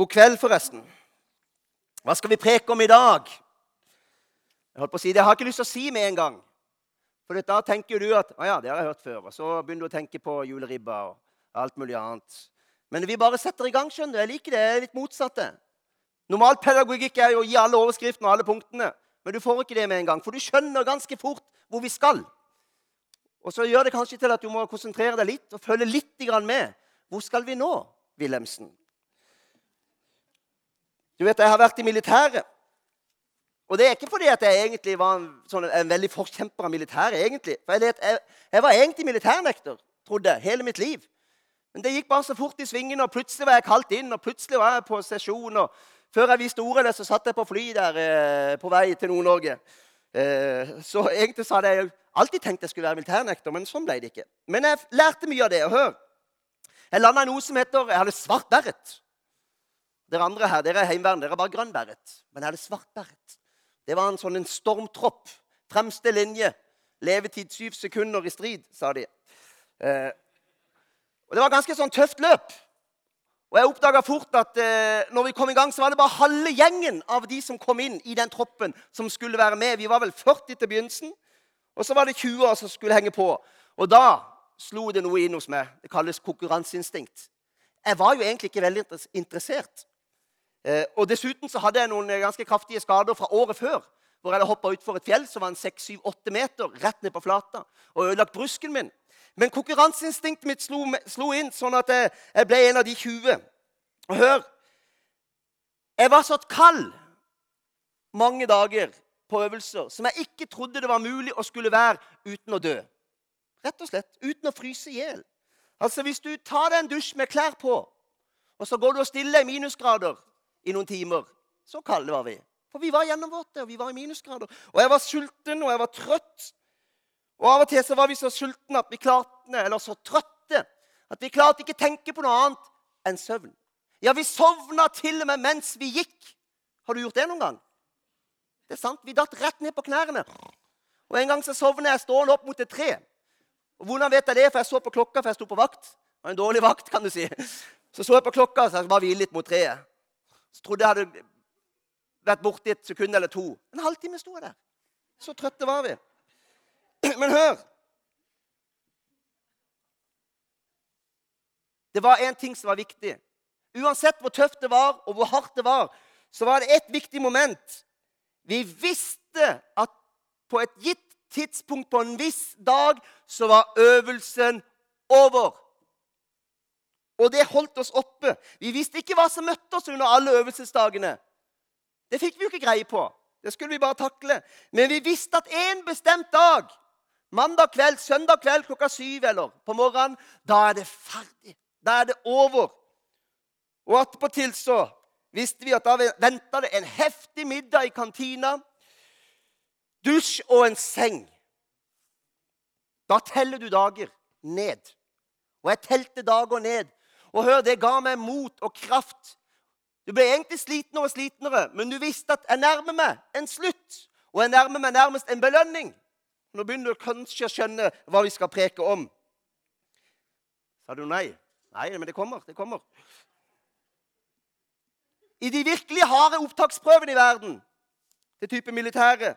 God kveld, forresten. Hva skal vi preke om i dag? Jeg holdt på å si, det har jeg ikke lyst til å si med en gang. For da tenker du at å ja, det har jeg hørt før. Og så begynner du å tenke på juleribba og alt mulig annet. Men vi bare setter i gang. skjønner du. Jeg liker det. Det er litt motsatte. Normal pedagogikk er jo å gi alle overskriftene og alle punktene. Men du får ikke det med en gang, for du skjønner ganske fort hvor vi skal. Og så gjør det kanskje til at du må konsentrere deg litt og følge litt med. Hvor skal vi nå, Wilhelmsen? Du vet, Jeg har vært i militæret. Og det er ikke fordi at jeg egentlig var en, sånn, en veldig forkjemper av militæret. egentlig. For jeg, jeg, jeg, var egentlig militærnekter, trodde jeg, hele mitt liv. Men det gikk bare så fort i svingene, og plutselig var jeg kalt inn. og plutselig var jeg på sesjon, og Før jeg visste ordet, så satt jeg på fly der eh, på vei til Nord-Norge. Eh, så egentlig så hadde jeg alltid tenkt jeg skulle være militærnekter, men sånn ble det ikke. Men jeg lærte mye av det. og hør. Jeg landa i noe som heter Jeg hadde svart beret. Dere andre her, dere er heimevern. Dere er bare grønnbæret. Men her er det svartbæret. Det var en sånn en stormtropp. Fremste linje. Levetid syv sekunder i strid, sa de. Eh, og Det var ganske sånn tøft løp. Og jeg oppdaga fort at eh, når vi kom i gang, så var det bare halve gjengen av de som kom inn i den troppen, som skulle være med. Vi var vel 40 til begynnelsen, og så var det 20 år som skulle henge på. Og da slo det noe inn hos meg. Det kalles konkurranseinstinkt. Jeg var jo egentlig ikke veldig interessert. Eh, og dessuten så hadde jeg noen ganske kraftige skader fra året før. Hvor jeg hadde hoppa utfor et fjell som var en 6-7-8 meter rett ned på flata. Og ødelagt brusken min. Men konkurranseinstinktet mitt slo, slo, inn, sånn at jeg, jeg, ble en av de 20. Og hør Jeg var så kald mange dager på øvelser som jeg ikke trodde det var mulig å skulle være uten å dø. Rett og slett. Uten å fryse i hjel. Altså, hvis du tar deg en dusj med klær på, og så går du og stiller deg i minusgrader i noen timer Så kalde var vi. For vi var gjennomvåte, og vi var i minusgrader. Og jeg var sulten, og jeg var trøtt. Og Av og til så var vi så sultne at vi klarte, eller så trøtte at vi klarte ikke tenke på noe annet enn søvn. Ja, vi sovna til og med mens vi gikk. Har du gjort det noen gang? Det er sant. Vi datt rett ned på knærne. Og En gang så sovna jeg stående opp mot et tre. Og Hvordan vet jeg det? For jeg så på klokka, for jeg sto på vakt. Det var en dårlig vakt, kan du si. Så så jeg på klokka, så jeg bare hvile litt mot treet. Så trodde jeg hadde vært borte et sekund eller to. En halvtime sto jeg der. Så trøtte var vi. Men hør! Det var én ting som var viktig. Uansett hvor tøft det var, og hvor hardt det var, så var det ett viktig moment. Vi visste at på et gitt tidspunkt på en viss dag så var øvelsen over. Og det holdt oss oppe. Vi visste ikke hva som møtte oss under alle øvelsesdagene. Det fikk vi jo ikke greie på. Det skulle vi bare takle. Men vi visste at en bestemt dag Mandag kveld, søndag kveld klokka syv eller på morgenen. Da er det ferdig. Da er det over. Og attpåtil så visste vi at da venta det en heftig middag i kantina. Dusj og en seng. Da teller du dager ned. Og jeg telte dager ned. Og hør, det ga meg mot og kraft. Du ble egentlig slitnere og slitnere, men du visste at jeg nærmer meg en slutt. Og jeg nærmer meg nærmest en belønning. Nå begynner du kanskje å skjønne hva vi skal preke om. Sa du nei? Nei, men det kommer. Det kommer. I de virkelig harde opptaksprøvene i verden, til type militære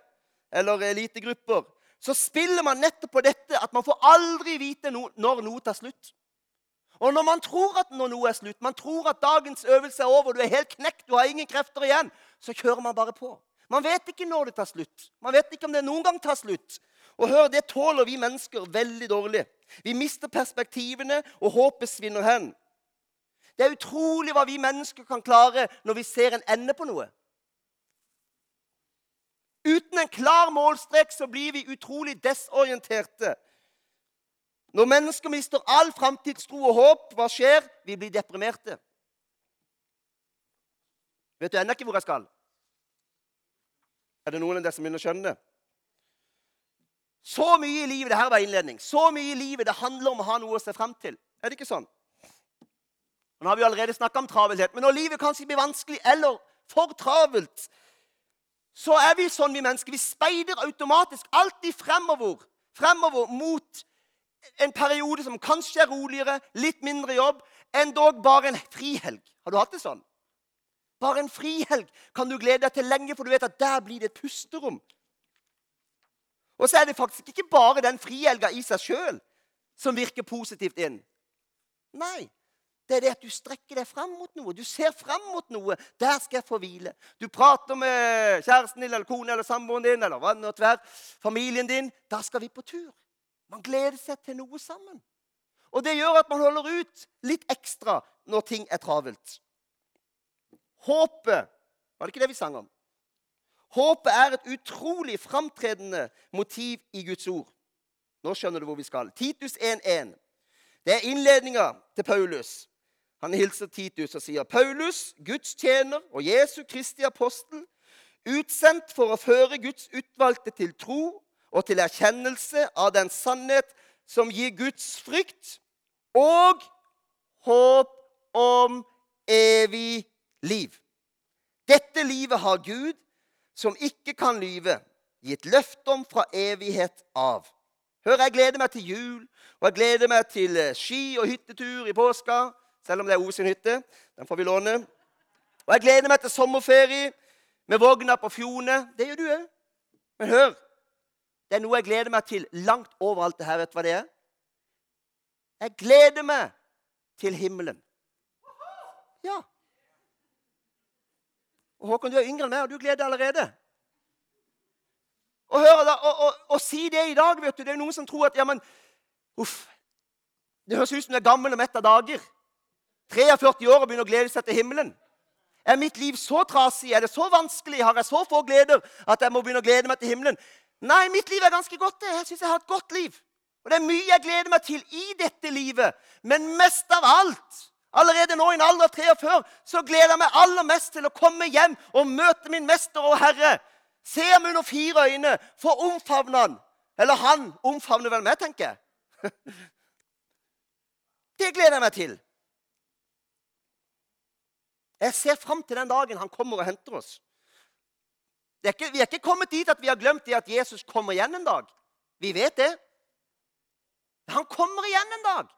eller elitegrupper, så spiller man nettopp på dette at man får aldri vite no når noe tar slutt. Og når man tror at når noe er slutt, man tror at dagens øvelse er over, du er helt knekt, du har ingen krefter igjen, så kjører man bare på. Man vet ikke når det tar slutt. Man vet ikke om det noen gang tar slutt. Og hør, Det tåler vi mennesker veldig dårlig. Vi mister perspektivene, og håpet svinner hen. Det er utrolig hva vi mennesker kan klare når vi ser en ende på noe. Uten en klar målstrek så blir vi utrolig desorienterte. Når mennesker mister all framtidstro og håp, hva skjer? Vi blir deprimerte. Vet du ennå ikke hvor jeg skal? Er det noen av dere som begynner å skjønne det? Så mye i livet det her var innledning, så mye i livet det handler om å ha noe å se frem til. Er det ikke sånn? Nå har vi allerede snakka om travelhet, men når livet kanskje blir vanskelig eller for travelt, så er vi sånn, vi mennesker. Vi speider automatisk alltid fremover, fremover mot en periode som kanskje er roligere, litt mindre jobb, enn dog bare en frihelg. Har du hatt det sånn? Bare en frihelg kan du glede deg til lenge, for du vet at der blir det et pusterom. Og så er det faktisk ikke bare den frihelga i seg sjøl som virker positivt inn. Nei, det er det at du strekker deg fram mot noe. Du ser fram mot noe. Der skal jeg få hvile. Du prater med kjæresten din eller kone eller samboeren din eller hva det være, familien din. Da skal vi på tur. Man gleder seg til noe sammen. Og det gjør at man holder ut litt ekstra når ting er travelt. Håpet Var det ikke det vi sang om? Håpet er et utrolig framtredende motiv i Guds ord. Nå skjønner du hvor vi skal. Titus 1.1. Det er innledninga til Paulus. Han hilser Titus og sier, 'Paulus, Guds tjener og Jesu Kristi apostel, utsendt for å føre Guds utvalgte til tro og til erkjennelse av den sannhet som gir Guds frykt og håp om evig liv. Dette livet har Gud, som ikke kan lyve, gitt løfte om fra evighet av. Hør, jeg gleder meg til jul, og jeg gleder meg til eh, ski og hyttetur i påska. Selv om det er Ove sin hytte. Den får vi låne. Og jeg gleder meg til sommerferie med vogna på Fjone. Det gjør du òg. Men hør, det er noe jeg gleder meg til langt over alt det her. Vet du hva det er? Jeg gleder meg til himmelen. Ja. Og Håkon, du er yngre enn meg, og du gleder deg allerede. Og, hør, da, og, og, og, si det i dag, vet du. Det er noen som tror at ja, men, uff, Det høres ut som du er gammel og mett av dager. 43 år og begynner å glede seg til himmelen. Er mitt liv så trasig? Er det så vanskelig? Har jeg så få gleder at jeg må begynne å glede meg til himmelen? Nei, mitt liv er ganske godt. Jeg syns jeg har et godt liv. Og det er mye jeg gleder meg til i dette livet. Men mest av alt Allerede nå i en alder av 43 så gleder jeg meg aller mest til å komme hjem og møte min mester og herre. Se ham under fire øyne, få omfavne han. Eller han omfavner vel meg, tenker jeg. Det gleder jeg meg til. Jeg ser fram til den dagen han kommer og henter oss. Er ikke, vi er ikke kommet dit at vi har glemt det at Jesus kommer igjen en dag. Vi vet det. Han kommer igjen en dag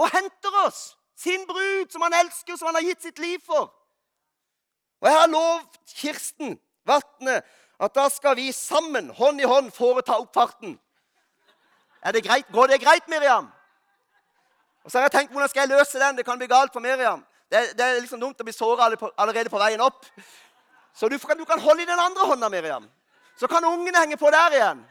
og henter oss, sin brud, som han elsker, som han har gitt sitt liv for. Og jeg har lovt Kirsten Vatne at da skal vi sammen, hånd i hånd, foreta oppfarten. Er det greit? Går det greit, Miriam? Og så har jeg tenkt hvordan skal jeg løse den. Det kan bli galt for Miriam. Det, det er liksom dumt å bli såra allerede på veien opp. Så du, du kan holde i den andre hånda, Miriam. Så kan ungene henge på der igjen.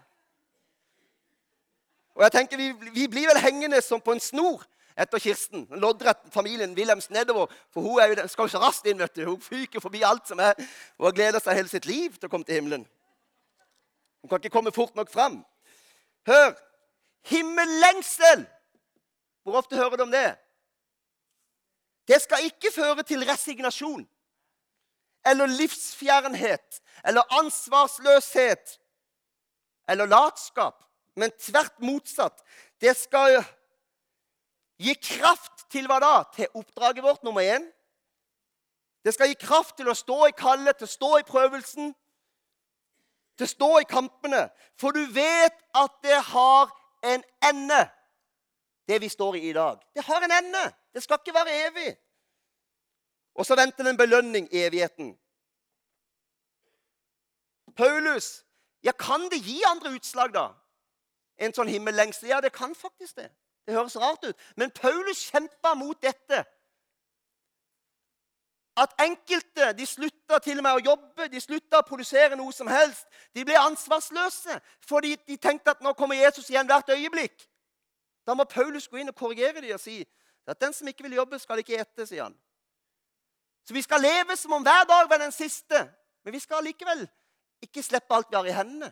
Og jeg tenker, Vi, vi blir vel hengende som på en snor etter Kirsten. Loddrett familien Wilhelms nedover. For hun jo, skal jo så raskt inn. vet du. Hun fyker forbi alt som er, og gleder seg hele sitt liv til å komme til himmelen. Hun kan ikke komme fort nok fram. Hør! Himmellengsel! Hvor ofte hører du om det? Det skal ikke føre til resignasjon eller livsfjernhet eller ansvarsløshet eller latskap men tvert motsatt. Det skal gi kraft til hva da? Til oppdraget vårt, nummer én. Det skal gi kraft til å stå i kallet, til å stå i prøvelsen, til å stå i kampene. For du vet at det har en ende, det vi står i i dag. Det har en ende. Det skal ikke være evig. Og så venter det en belønning i evigheten. Paulus, ja, kan det gi andre utslag, da? en sånn himmellengsel. Ja, det kan faktisk det. Det høres rart ut. Men Paulus kjempa mot dette. At enkelte de slutta til og med å jobbe, de slutta å produsere noe som helst. De ble ansvarsløse fordi de tenkte at nå kommer Jesus igjen hvert øyeblikk. Da må Paulus gå inn og korrigere dem og si at den som ikke vil jobbe, skal ikke ete, sier han. Så vi skal leve som om hver dag var den siste. Men vi skal likevel ikke slippe alt vi har i hendene.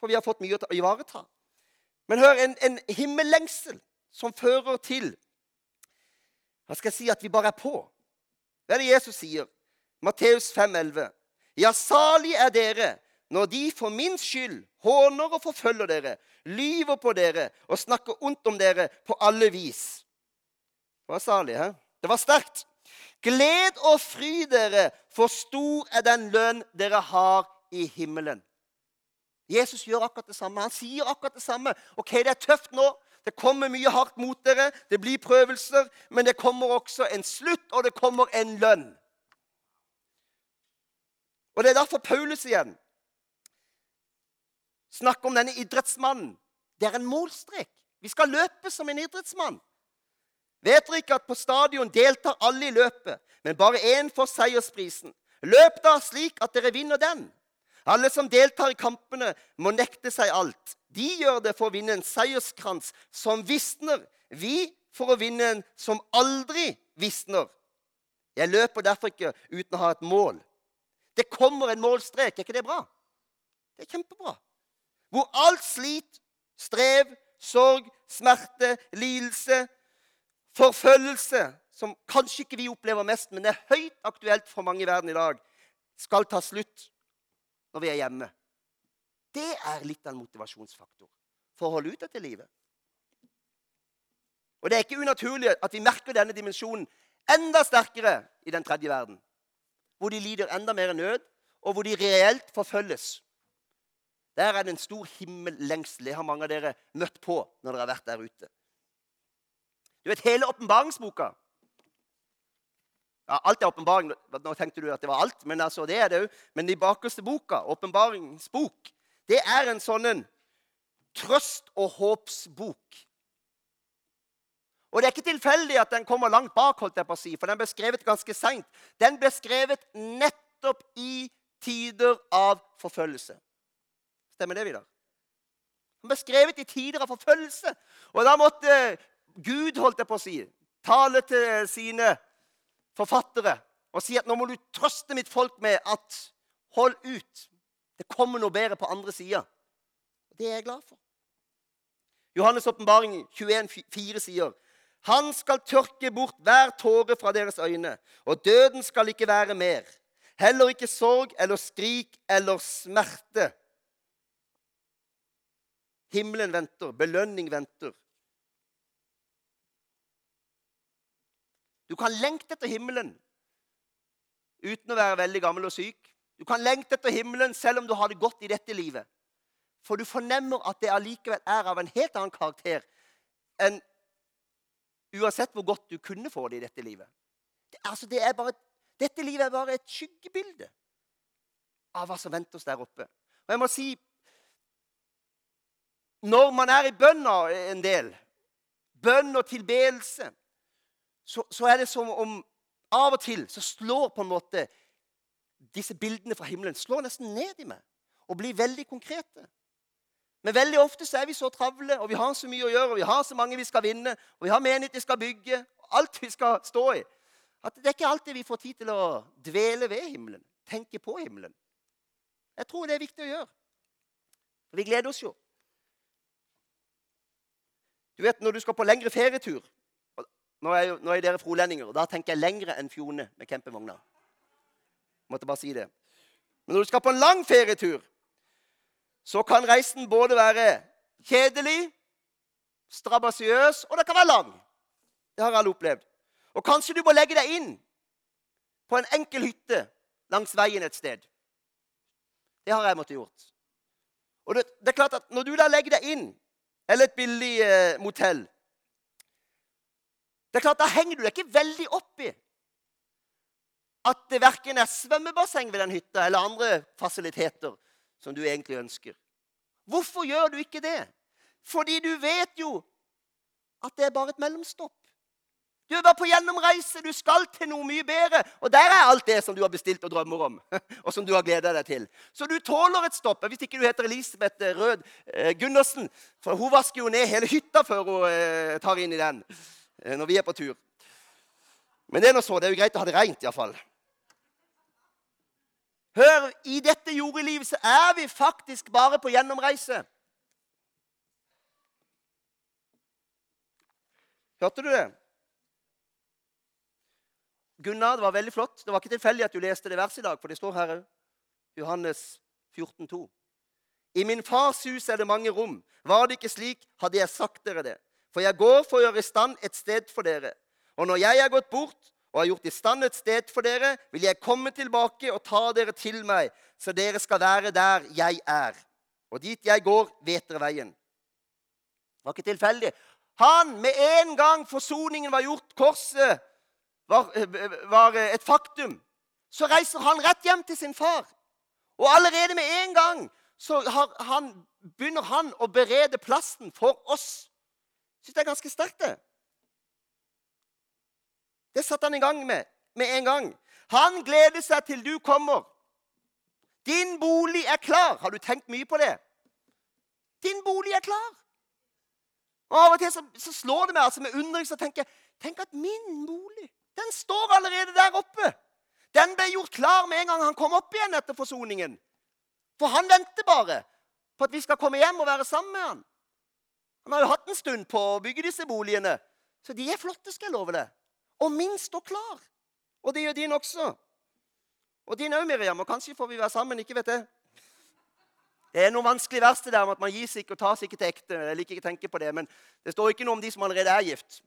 For vi har fått mye å ivareta. Men hør, en, en himmellengsel som fører til Hva skal jeg si at vi bare er på. Det er det Jesus sier. Matteus 5,11. Ja, salig er dere når de for min skyld håner og forfølger dere, lyver på dere og snakker ondt om dere på alle vis. Det var salig, hæ? Det var sterkt. Gled og fry dere, for stor er den lønn dere har i himmelen. Jesus gjør akkurat det samme. Han sier akkurat det samme. Ok, Det er tøft nå. Det kommer mye hardt mot dere. Det blir prøvelser. Men det kommer også en slutt, og det kommer en lønn. Og Det er derfor Paulus igjen snakker om denne idrettsmannen. Det er en målstrek. Vi skal løpe som en idrettsmann. Vet dere ikke at på stadion deltar alle i løpet, men bare én får seiersprisen? Løp da slik at dere vinner den. Alle som deltar i kampene, må nekte seg alt. De gjør det for å vinne en seierskrans som visner. Vi for å vinne en som aldri visner. Jeg løper derfor ikke uten å ha et mål. Det kommer en målstrek. Er ikke det bra? Det er kjempebra. Hvor alt slit, strev, sorg, smerte, lidelse, forfølgelse, som kanskje ikke vi opplever mest, men det er høyt aktuelt for mange i verden i dag, skal ta slutt når vi er hjemme. Det er litt av en motivasjonsfaktor for å holde ut dette livet. Og det er ikke unaturlig at vi merker denne dimensjonen enda sterkere i den tredje verden, hvor de lider enda mer nød, og hvor de reelt forfølges. Der er det en stor himmellengsel. Det har mange av dere møtt på når dere har vært der ute. Du vet, hele åpenbaringsboka ja, Alt er åpenbaring. Nå tenkte du at det var alt, men altså, det er det òg. Men de bakerste boka, åpenbaringsbok, det er en sånn en trøst- og håpsbok. Og Det er ikke tilfeldig at den kommer langt bak, holdt jeg på å si, for den ble skrevet ganske seint. Den ble skrevet nettopp i tider av forfølgelse. Stemmer det, Vidar? Den ble skrevet i tider av forfølgelse. Og da måtte Gud, holdt jeg på å si, tale til sine forfattere og si at nå må du trøste mitt folk med at hold ut. Det kommer noe bedre på andre sida. Det er jeg glad for. Johannes' åpenbaring 21,4 sier han skal tørke bort hver tåre fra deres øyne, og døden skal ikke være mer. Heller ikke sorg eller skrik eller smerte. Himmelen venter, belønning venter. Kan lengte etter himmelen uten å være veldig gammel og syk. Du kan lengte etter himmelen selv om du har det godt i dette livet. For du fornemmer at det allikevel er av en helt annen karakter enn uansett hvor godt du kunne få det i dette livet. Det, altså, det bare, dette livet er bare et skyggebilde av hva som venter oss der oppe. Og jeg må si Når man er i bønna en del, bønn og tilbedelse, så, så er det som om av og til så slår på en måte disse bildene fra himmelen slår nesten ned i meg og blir veldig konkrete. Men veldig ofte så er vi så travle, og vi har så mye å gjøre, og vi har så mange vi skal vinne, og vi har menighet vi skal bygge, og alt vi skal stå i, at det er ikke alltid vi får tid til å dvele ved himmelen, tenke på himmelen. Jeg tror det er viktig å gjøre. Vi gleder oss jo. Du vet, Når du skal på lengre ferietur Nå er, nå er dere frolendinger, og da tenker jeg lengre enn Fjone med campingvogna. Måtte bare si det. Men når du skal på en lang ferietur, så kan reisen både være kjedelig, strabasiøs, og det kan være lang. Det har alle opplevd. Og kanskje du må legge deg inn på en enkel hytte langs veien et sted. Det har jeg måttet gjort. Og det, det, er klart at Når du da legger deg inn, eller et billig eh, motell det er klart, Da henger du deg ikke veldig opp i at det verken er svømmebasseng ved den hytta eller andre fasiliteter som du egentlig ønsker. Hvorfor gjør du ikke det? Fordi du vet jo at det er bare et mellomstopp. Du er bare på gjennomreise. Du skal til noe mye bedre. Og der er alt det som du har bestilt og drømmer om. og som du har gleda deg til. Så du tåler et stopp. Hvis ikke du heter Elisabeth Rød eh, Gundersen. For hun vasker jo ned hele hytta før hun eh, tar inn i den når vi er på tur. Men det er nå så. Det er jo greit å ha det reint iallfall. Hør, i dette jordelivet så er vi faktisk bare på gjennomreise. Hørte du det? Gunnar, det var veldig flott. Det var ikke tilfeldig at du leste det verset i dag, for det står her òg. Johannes 14, 14,2. I min fars hus er det mange rom. Var det ikke slik, hadde jeg sagt dere det. For jeg går for å gjøre i stand et sted for dere. Og når jeg er gått bort, og har gjort i stand et sted for dere, vil jeg komme tilbake og ta dere til meg, så dere skal være der jeg er. Og dit jeg går, vet dere veien. Det var ikke tilfeldig. Han, med en gang forsoningen var gjort, korset var, var et faktum, så reiser han rett hjem til sin far. Og allerede med en gang så han, begynner han å berede plassen for oss. Syns det er ganske sterkt, det. Det satte han i gang med med en gang. Han gleder seg til du kommer. Din bolig er klar. Har du tenkt mye på det? Din bolig er klar. Og Av og til så, så slår det meg altså med undring så tenker jeg, Tenk at min bolig den står allerede der oppe. Den ble gjort klar med en gang han kom opp igjen etter forsoningen. For han venter bare på at vi skal komme hjem og være sammen med han. Han har jo hatt en stund på å bygge disse boligene, så de er flotte, skal jeg love deg. Og min står klar. Og det gjør din også. Og din òg, Miriam. Og kanskje får vi være sammen. Ikke vet jeg. Det er noe vanskelig vers det der med at man gir seg ikke og tar seg ikke til ekte. Jeg liker ikke å tenke på det, Men det står ikke noe om de som allerede er gift.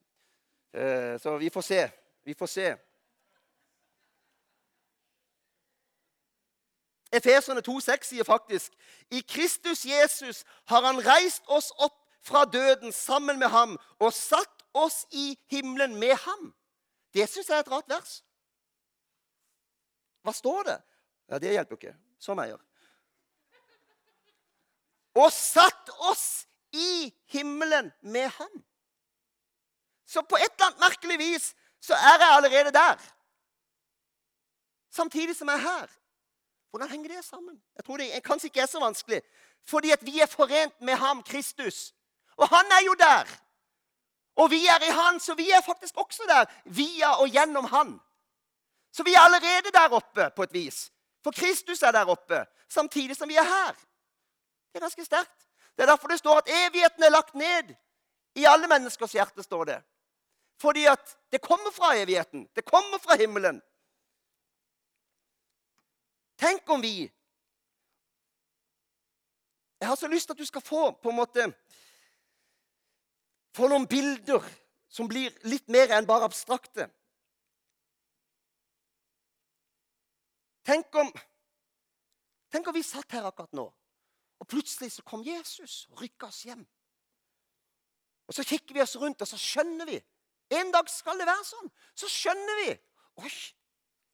Eh, så vi får se. Vi får se. Efeserne 2,6 sier faktisk i Kristus Jesus har han reist oss opp fra døden sammen med ham og satt oss i himmelen med ham. Det syns jeg er et rart vers. Hva står det? Ja, Det hjelper ikke. Som jeg gjør. Og satt oss i himmelen med ham. Så på et eller annet merkelig vis så er jeg allerede der. Samtidig som jeg er her. Hvordan henger det sammen? Jeg tror det kanskje ikke er så vanskelig. Fordi at vi er forent med ham, Kristus. Og han er jo der. Og vi er i han, så vi er faktisk også der via og gjennom han. Så vi er allerede der oppe på et vis. For Kristus er der oppe samtidig som vi er her. Det er ganske sterkt. Det er derfor det står at evigheten er lagt ned i alle menneskers hjerte. står det. Fordi at det kommer fra evigheten. Det kommer fra himmelen. Tenk om vi Jeg har så lyst til at du skal få på en måte få noen bilder som blir litt mer enn bare abstrakte. Tenk om, tenk om vi satt her akkurat nå, og plutselig så kom Jesus og rykka oss hjem. Og Så kikker vi oss rundt, og så skjønner vi En dag skal det være sånn. Så skjønner vi Oi,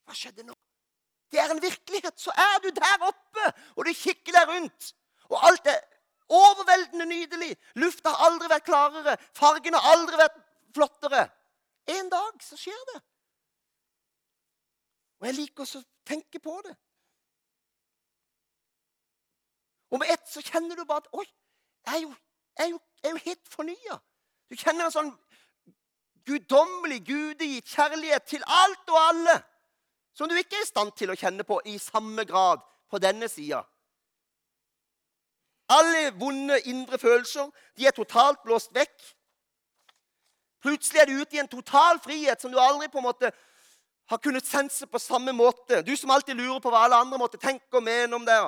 hva skjedde nå? Det er en virkelighet. Så er du der oppe, og du kikker deg rundt. Og alt er overveldende nydelig. Lufta har aldri vært klarere. Fargen har aldri vært flottere. En dag så skjer det. Og jeg liker å tenke på det. Og med ett så kjenner du bare at Oi, jeg er jo, jeg er jo, jeg er jo helt fornya. Du kjenner en sånn guddommelig, gudegitt kjærlighet til alt og alle som du ikke er i stand til å kjenne på i samme grad på denne sida. Alle vonde indre følelser de er totalt blåst vekk. Plutselig er du ute i en total frihet som du aldri på en måte har kunnet sense på samme måte. Du som alltid lurer på hva alle andre måtte tenke og mene om det.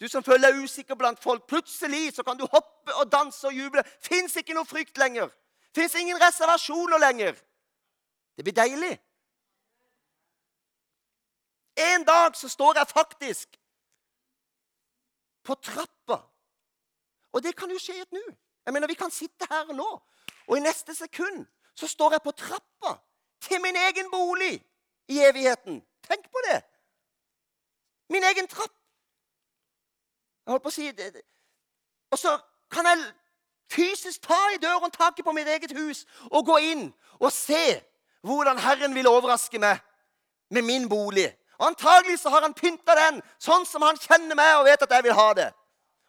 Du som føler deg usikker blant folk. Plutselig så kan du hoppe og danse og juble. Fins ikke noe frykt lenger. Fins ingen reservasjoner lenger. Det blir deilig. En dag så står jeg faktisk på trappa. Og det kan jo skje i et nu. Jeg mener, Vi kan sitte her nå, og i neste sekund så står jeg på trappa til min egen bolig i evigheten. Tenk på det! Min egen trapp. Jeg holdt på å si det. Og så kan jeg fysisk ta i dørhåndtaket på mitt eget hus og gå inn og se hvordan Herren vil overraske meg med min bolig. Antagelig så har han pynta den sånn som han kjenner meg og vet at jeg vil ha det.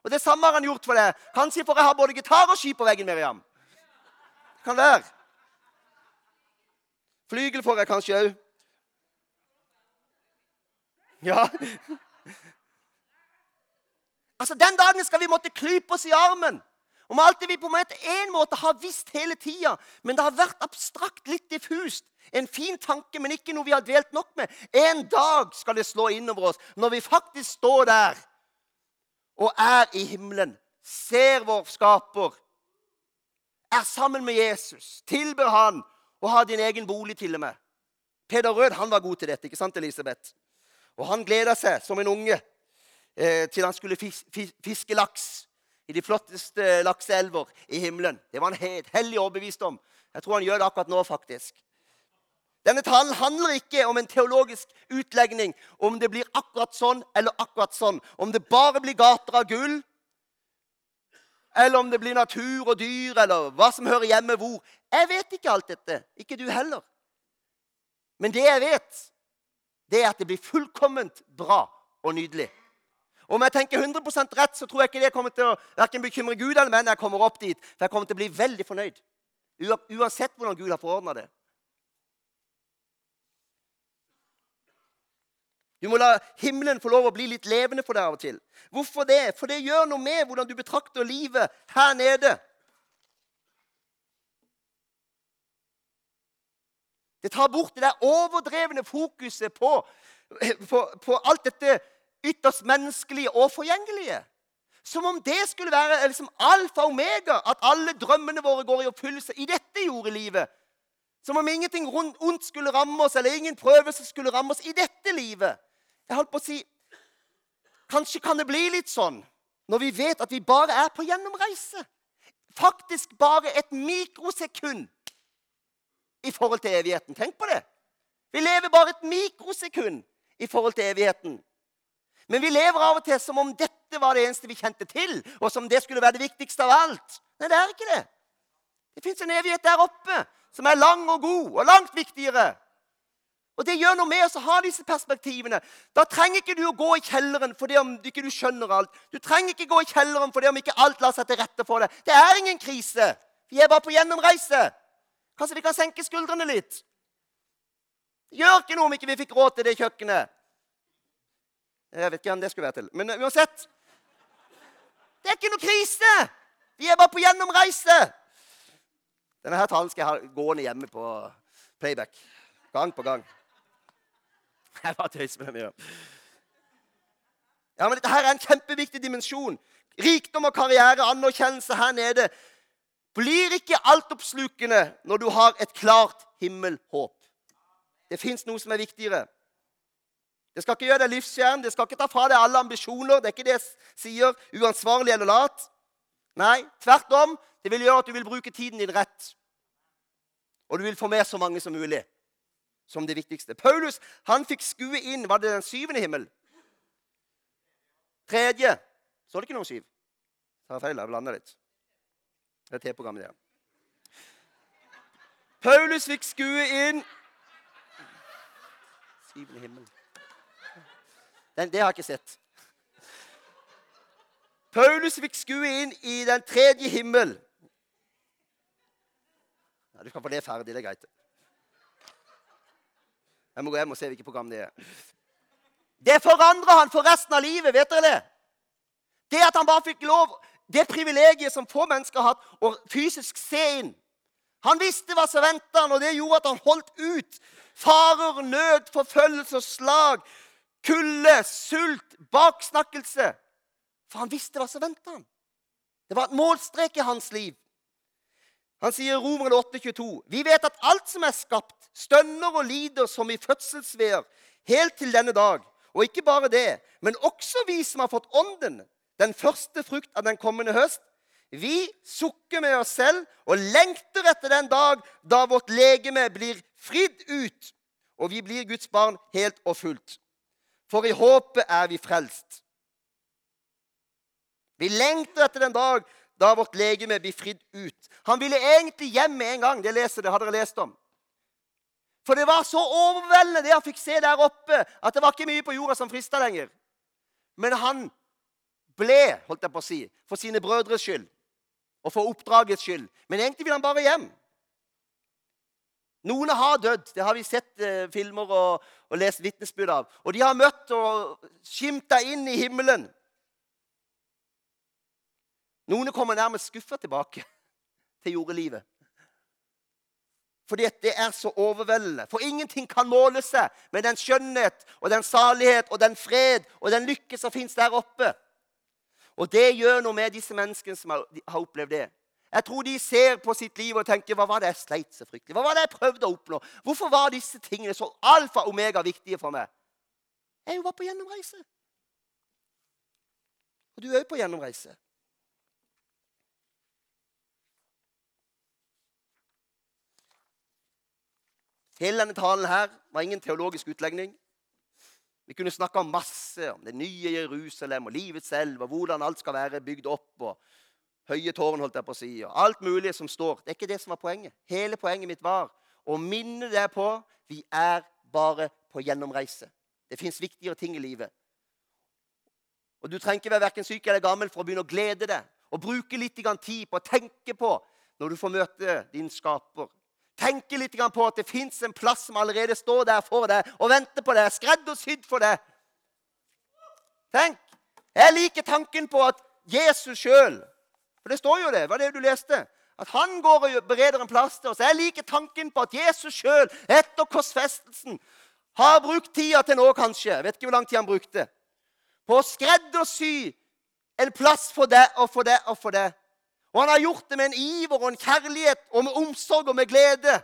Og det samme har han gjort for deg. Kanskje for jeg har både gitar og ski på veggen, Miriam. Det Kan være. Flygel får jeg kanskje òg. Ja. Altså, Den dagen skal vi måtte klype oss i armen. Om alt det vi på en måte har visst hele tida, men det har vært abstrakt, litt diffust. En fin tanke, men ikke noe vi har dvelt nok med. En dag skal det slå innover oss, når vi faktisk står der og er i himmelen, ser vår skaper, er sammen med Jesus, tilber han og har din egen bolig til og med. Peder Rød han var god til dette, ikke sant, Elisabeth? Og han gleda seg som en unge eh, til han skulle fis, fis, fiske laks i de flotteste lakseelver i himmelen. Det var han helt hellig overbevist om. Jeg tror han gjør det akkurat nå, faktisk. Denne talen handler ikke om en teologisk utlegning, om det blir akkurat sånn eller akkurat sånn. Om det bare blir gater av gull, eller om det blir natur og dyr, eller hva som hører hjemme hvor. Jeg vet ikke alt dette. Ikke du heller. Men det jeg vet, det er at det blir fullkomment bra og nydelig. Om jeg tenker 100% rett, så tror jeg ikke det kommer til å bekymre Gud eller meg når jeg kommer opp dit. For jeg kommer til å bli veldig fornøyd. Uansett hvordan Gud har forordna det. Du må la himmelen få lov å bli litt levende for deg av og til. Hvorfor det? For det gjør noe med hvordan du betrakter livet her nede. Det tar bort det der overdrevne fokuset på, på, på alt dette ytterst menneskelige og forgjengelige. Som om det skulle være liksom alfa og omega, at alle drømmene våre går i oppfyllelse i dette jordelivet. Som om ingenting ondt skulle ramme oss, eller ingen prøvelse skulle ramme oss i dette livet. Jeg holdt på å si Kanskje kan det bli litt sånn når vi vet at vi bare er på gjennomreise. Faktisk bare et mikrosekund i forhold til evigheten. Tenk på det. Vi lever bare et mikrosekund i forhold til evigheten. Men vi lever av og til som om dette var det eneste vi kjente til, og som det skulle være det viktigste av alt. Nei, det er ikke det. Det fins en evighet der oppe som er lang og god og langt viktigere. Og Det gjør noe med oss å ha disse perspektivene. Da trenger ikke du å gå i kjelleren fordi om du ikke skjønner alt. Du trenger ikke gå i kjelleren fordi om ikke alt lar seg til rette for deg. Det er ingen krise. Vi er bare på gjennomreise. Kanskje vi kan senke skuldrene litt? Det gjør ikke noe om ikke vi fikk råd til det kjøkkenet. Jeg vet ikke hvem det skulle være til. Men uansett Det er ikke noe krise! Vi er bare på gjennomreise. Denne her talen skal jeg ha gående hjemme på playback. Gang på gang. Jeg bare tøyser med dem. Ja, men Dette her er en kjempeviktig dimensjon. Rikdom og karriere, anerkjennelse her nede blir ikke altoppslukende når du har et klart himmelhåp. Det fins noe som er viktigere. Det skal ikke gjøre deg livsfjern, det skal ikke ta fra deg alle ambisjoner. Det er ikke det jeg sier, uansvarlig eller lat. Nei, tvert om. Det vil gjøre at du vil bruke tiden din rett. Og du vil få med så mange som mulig som det viktigste. Paulus han fikk skue inn Var det den syvende himmel? Tredje. Så det ikke noe syv? Tar feil? Jeg blander litt. Det er T-programmet, det. Paulus fikk skue inn Syvende himmel den, Det har jeg ikke sett. Paulus fikk skue inn i den tredje himmel. Ja, du kan få det ferdig. Det er greit. Jeg må gå hjem og se hvilket program det er. Det forandrer han for resten av livet. vet dere det? Det at han bare fikk lov, det privilegiet som få mennesker har hatt, å fysisk se inn. Han visste hva som ventet han, og det gjorde at han holdt ut farer, nød, forfølgelse og slag, kulde, sult, baksnakkelse. For han visste hva som ventet han. Det var et målstrek i hans liv. Han sier i Romerne 8,22.: Vi vet at alt som er skapt, stønner og lider som i fødselsveer, helt til denne dag. Og ikke bare det, men også vi som har fått Ånden, den første frukt av den kommende høst. Vi sukker med oss selv og lengter etter den dag da vårt legeme blir fridd ut, og vi blir Guds barn helt og fullt. For i håpet er vi frelst. Vi lengter etter den dag da vårt legeme blir fridd ut. Han ville egentlig hjem med en gang. Det leser det, har dere lest om. For det var så overveldende, det han fikk se der oppe, at det var ikke mye på jorda som frista lenger. Men han ble, holdt jeg på å si, for sine brødres skyld og for oppdragets skyld. Men egentlig vil han bare hjem. Noen har dødd. Det har vi sett eh, filmer og, og lest vitnesbyrd av. Og de har møtt og skimta inn i himmelen. Noen kommer nærmest skuffa tilbake til jordelivet. Fordi det er så overveldende. For ingenting kan måle seg med den skjønnhet og den salighet og den fred og den lykke som fins der oppe. Og det gjør noe med disse menneskene som har opplevd det. Jeg tror de ser på sitt liv og tenker hva var det jeg sleit så fryktelig? Hva var det jeg prøvde å oppnå? Hvorfor var disse tingene så alfa og omega viktige for meg? Jeg var på gjennomreise. Og du er òg på gjennomreise. Hele denne talen her var ingen teologisk utlegning. Vi kunne snakka om masse om det nye Jerusalem og livets selv, og hvordan alt skal være bygd opp. og Høye tårn, holdt jeg på å si, og alt mulig som står. Det er ikke det som var poenget. Hele poenget mitt var å minne deg på vi er bare på gjennomreise. Det fins viktigere ting i livet. Og Du trenger ikke være verken syk eller gammel for å begynne å glede deg og bruke litt tid på å tenke på når du får møte din skaper. Tenke litt på at det fins en plass som allerede står der for deg og venter på deg, skreddersydd for deg. Tenk! Jeg liker tanken på at Jesus sjøl For det står jo det. Hva er det du leste? At han går og bereder en plass til oss. Jeg liker tanken på at Jesus sjøl, etter korsfestelsen, har brukt tida til nå, kanskje. Jeg vet ikke hvor lang tid han brukte på å skreddersy en plass for deg og for deg og for deg. Og han har gjort det med en iver og en kjærlighet og med omsorg og med glede.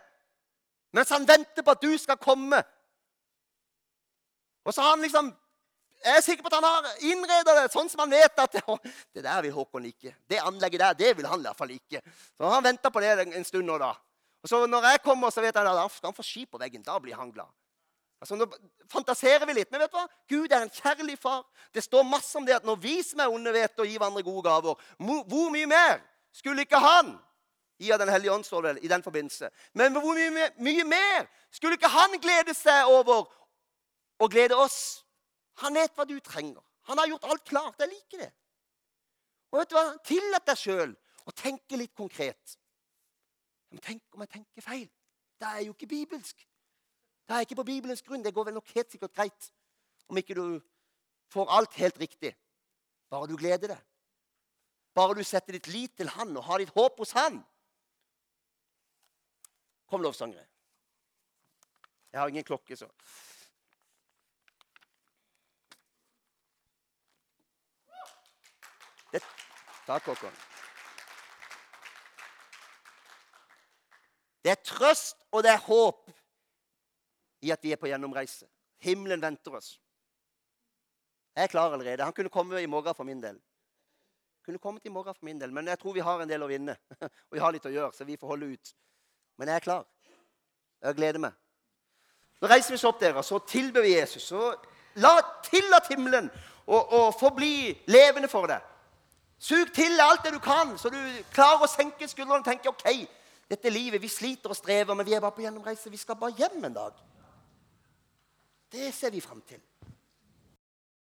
Mens han venter på at du skal komme. Og så har han liksom Jeg er sikker på at han har innreda det sånn som han vet at Det der vil Håkon ikke. Det anlegget der, det vil han i hvert fall ikke. Så han venta på det en stund nå, da. Og så når jeg kommer, så vet han at han får ski på veggen. Da blir han glad. Altså, Nå fantaserer vi litt, men vet du hva? Gud er en kjærlig far. Det står masse om det at når vi som er onde, vet å gi hverandre gode gaver, hvor mye mer skulle ikke han gi av Den hellige ånd, står i den forbindelse. Men hvor mye, mye mer skulle ikke han glede seg over å glede oss? Han vet hva du trenger. Han har gjort alt klart. Jeg liker det. Og vet du hva? Tillat deg sjøl å tenke litt konkret. Men tenk om jeg tenker feil? Det er jo ikke bibelsk. Det er ikke på Bibelens grunn. Det går vel nok helt sikkert greit om ikke du får alt helt riktig. Bare du gleder deg. Bare du setter ditt lit til Han og har ditt håp hos Han. Kom, lovsangere. Jeg har ingen klokke, så det, Takk, Håkon. Det er trøst, og det er håp i at vi er på gjennomreise. Himmelen venter oss. Jeg er klar allerede. Han kunne komme i morgen for min del. Kunne kommet i morgen for min del, Men jeg tror vi har en del å vinne. Og vi har litt å gjøre, så vi får holde ut. Men jeg er klar. Jeg gleder meg. Nå reiser vi oss opp, dere, så tilber vi Jesus. Så la tillat himmelen og, og forbli bli levende for deg. Sug til alt det du kan, så du klarer å senke skuldrene og tenke OK, dette livet, vi sliter og strever, men vi er bare på gjennomreise. Vi skal bare hjem en dag. Det ser vi fram til.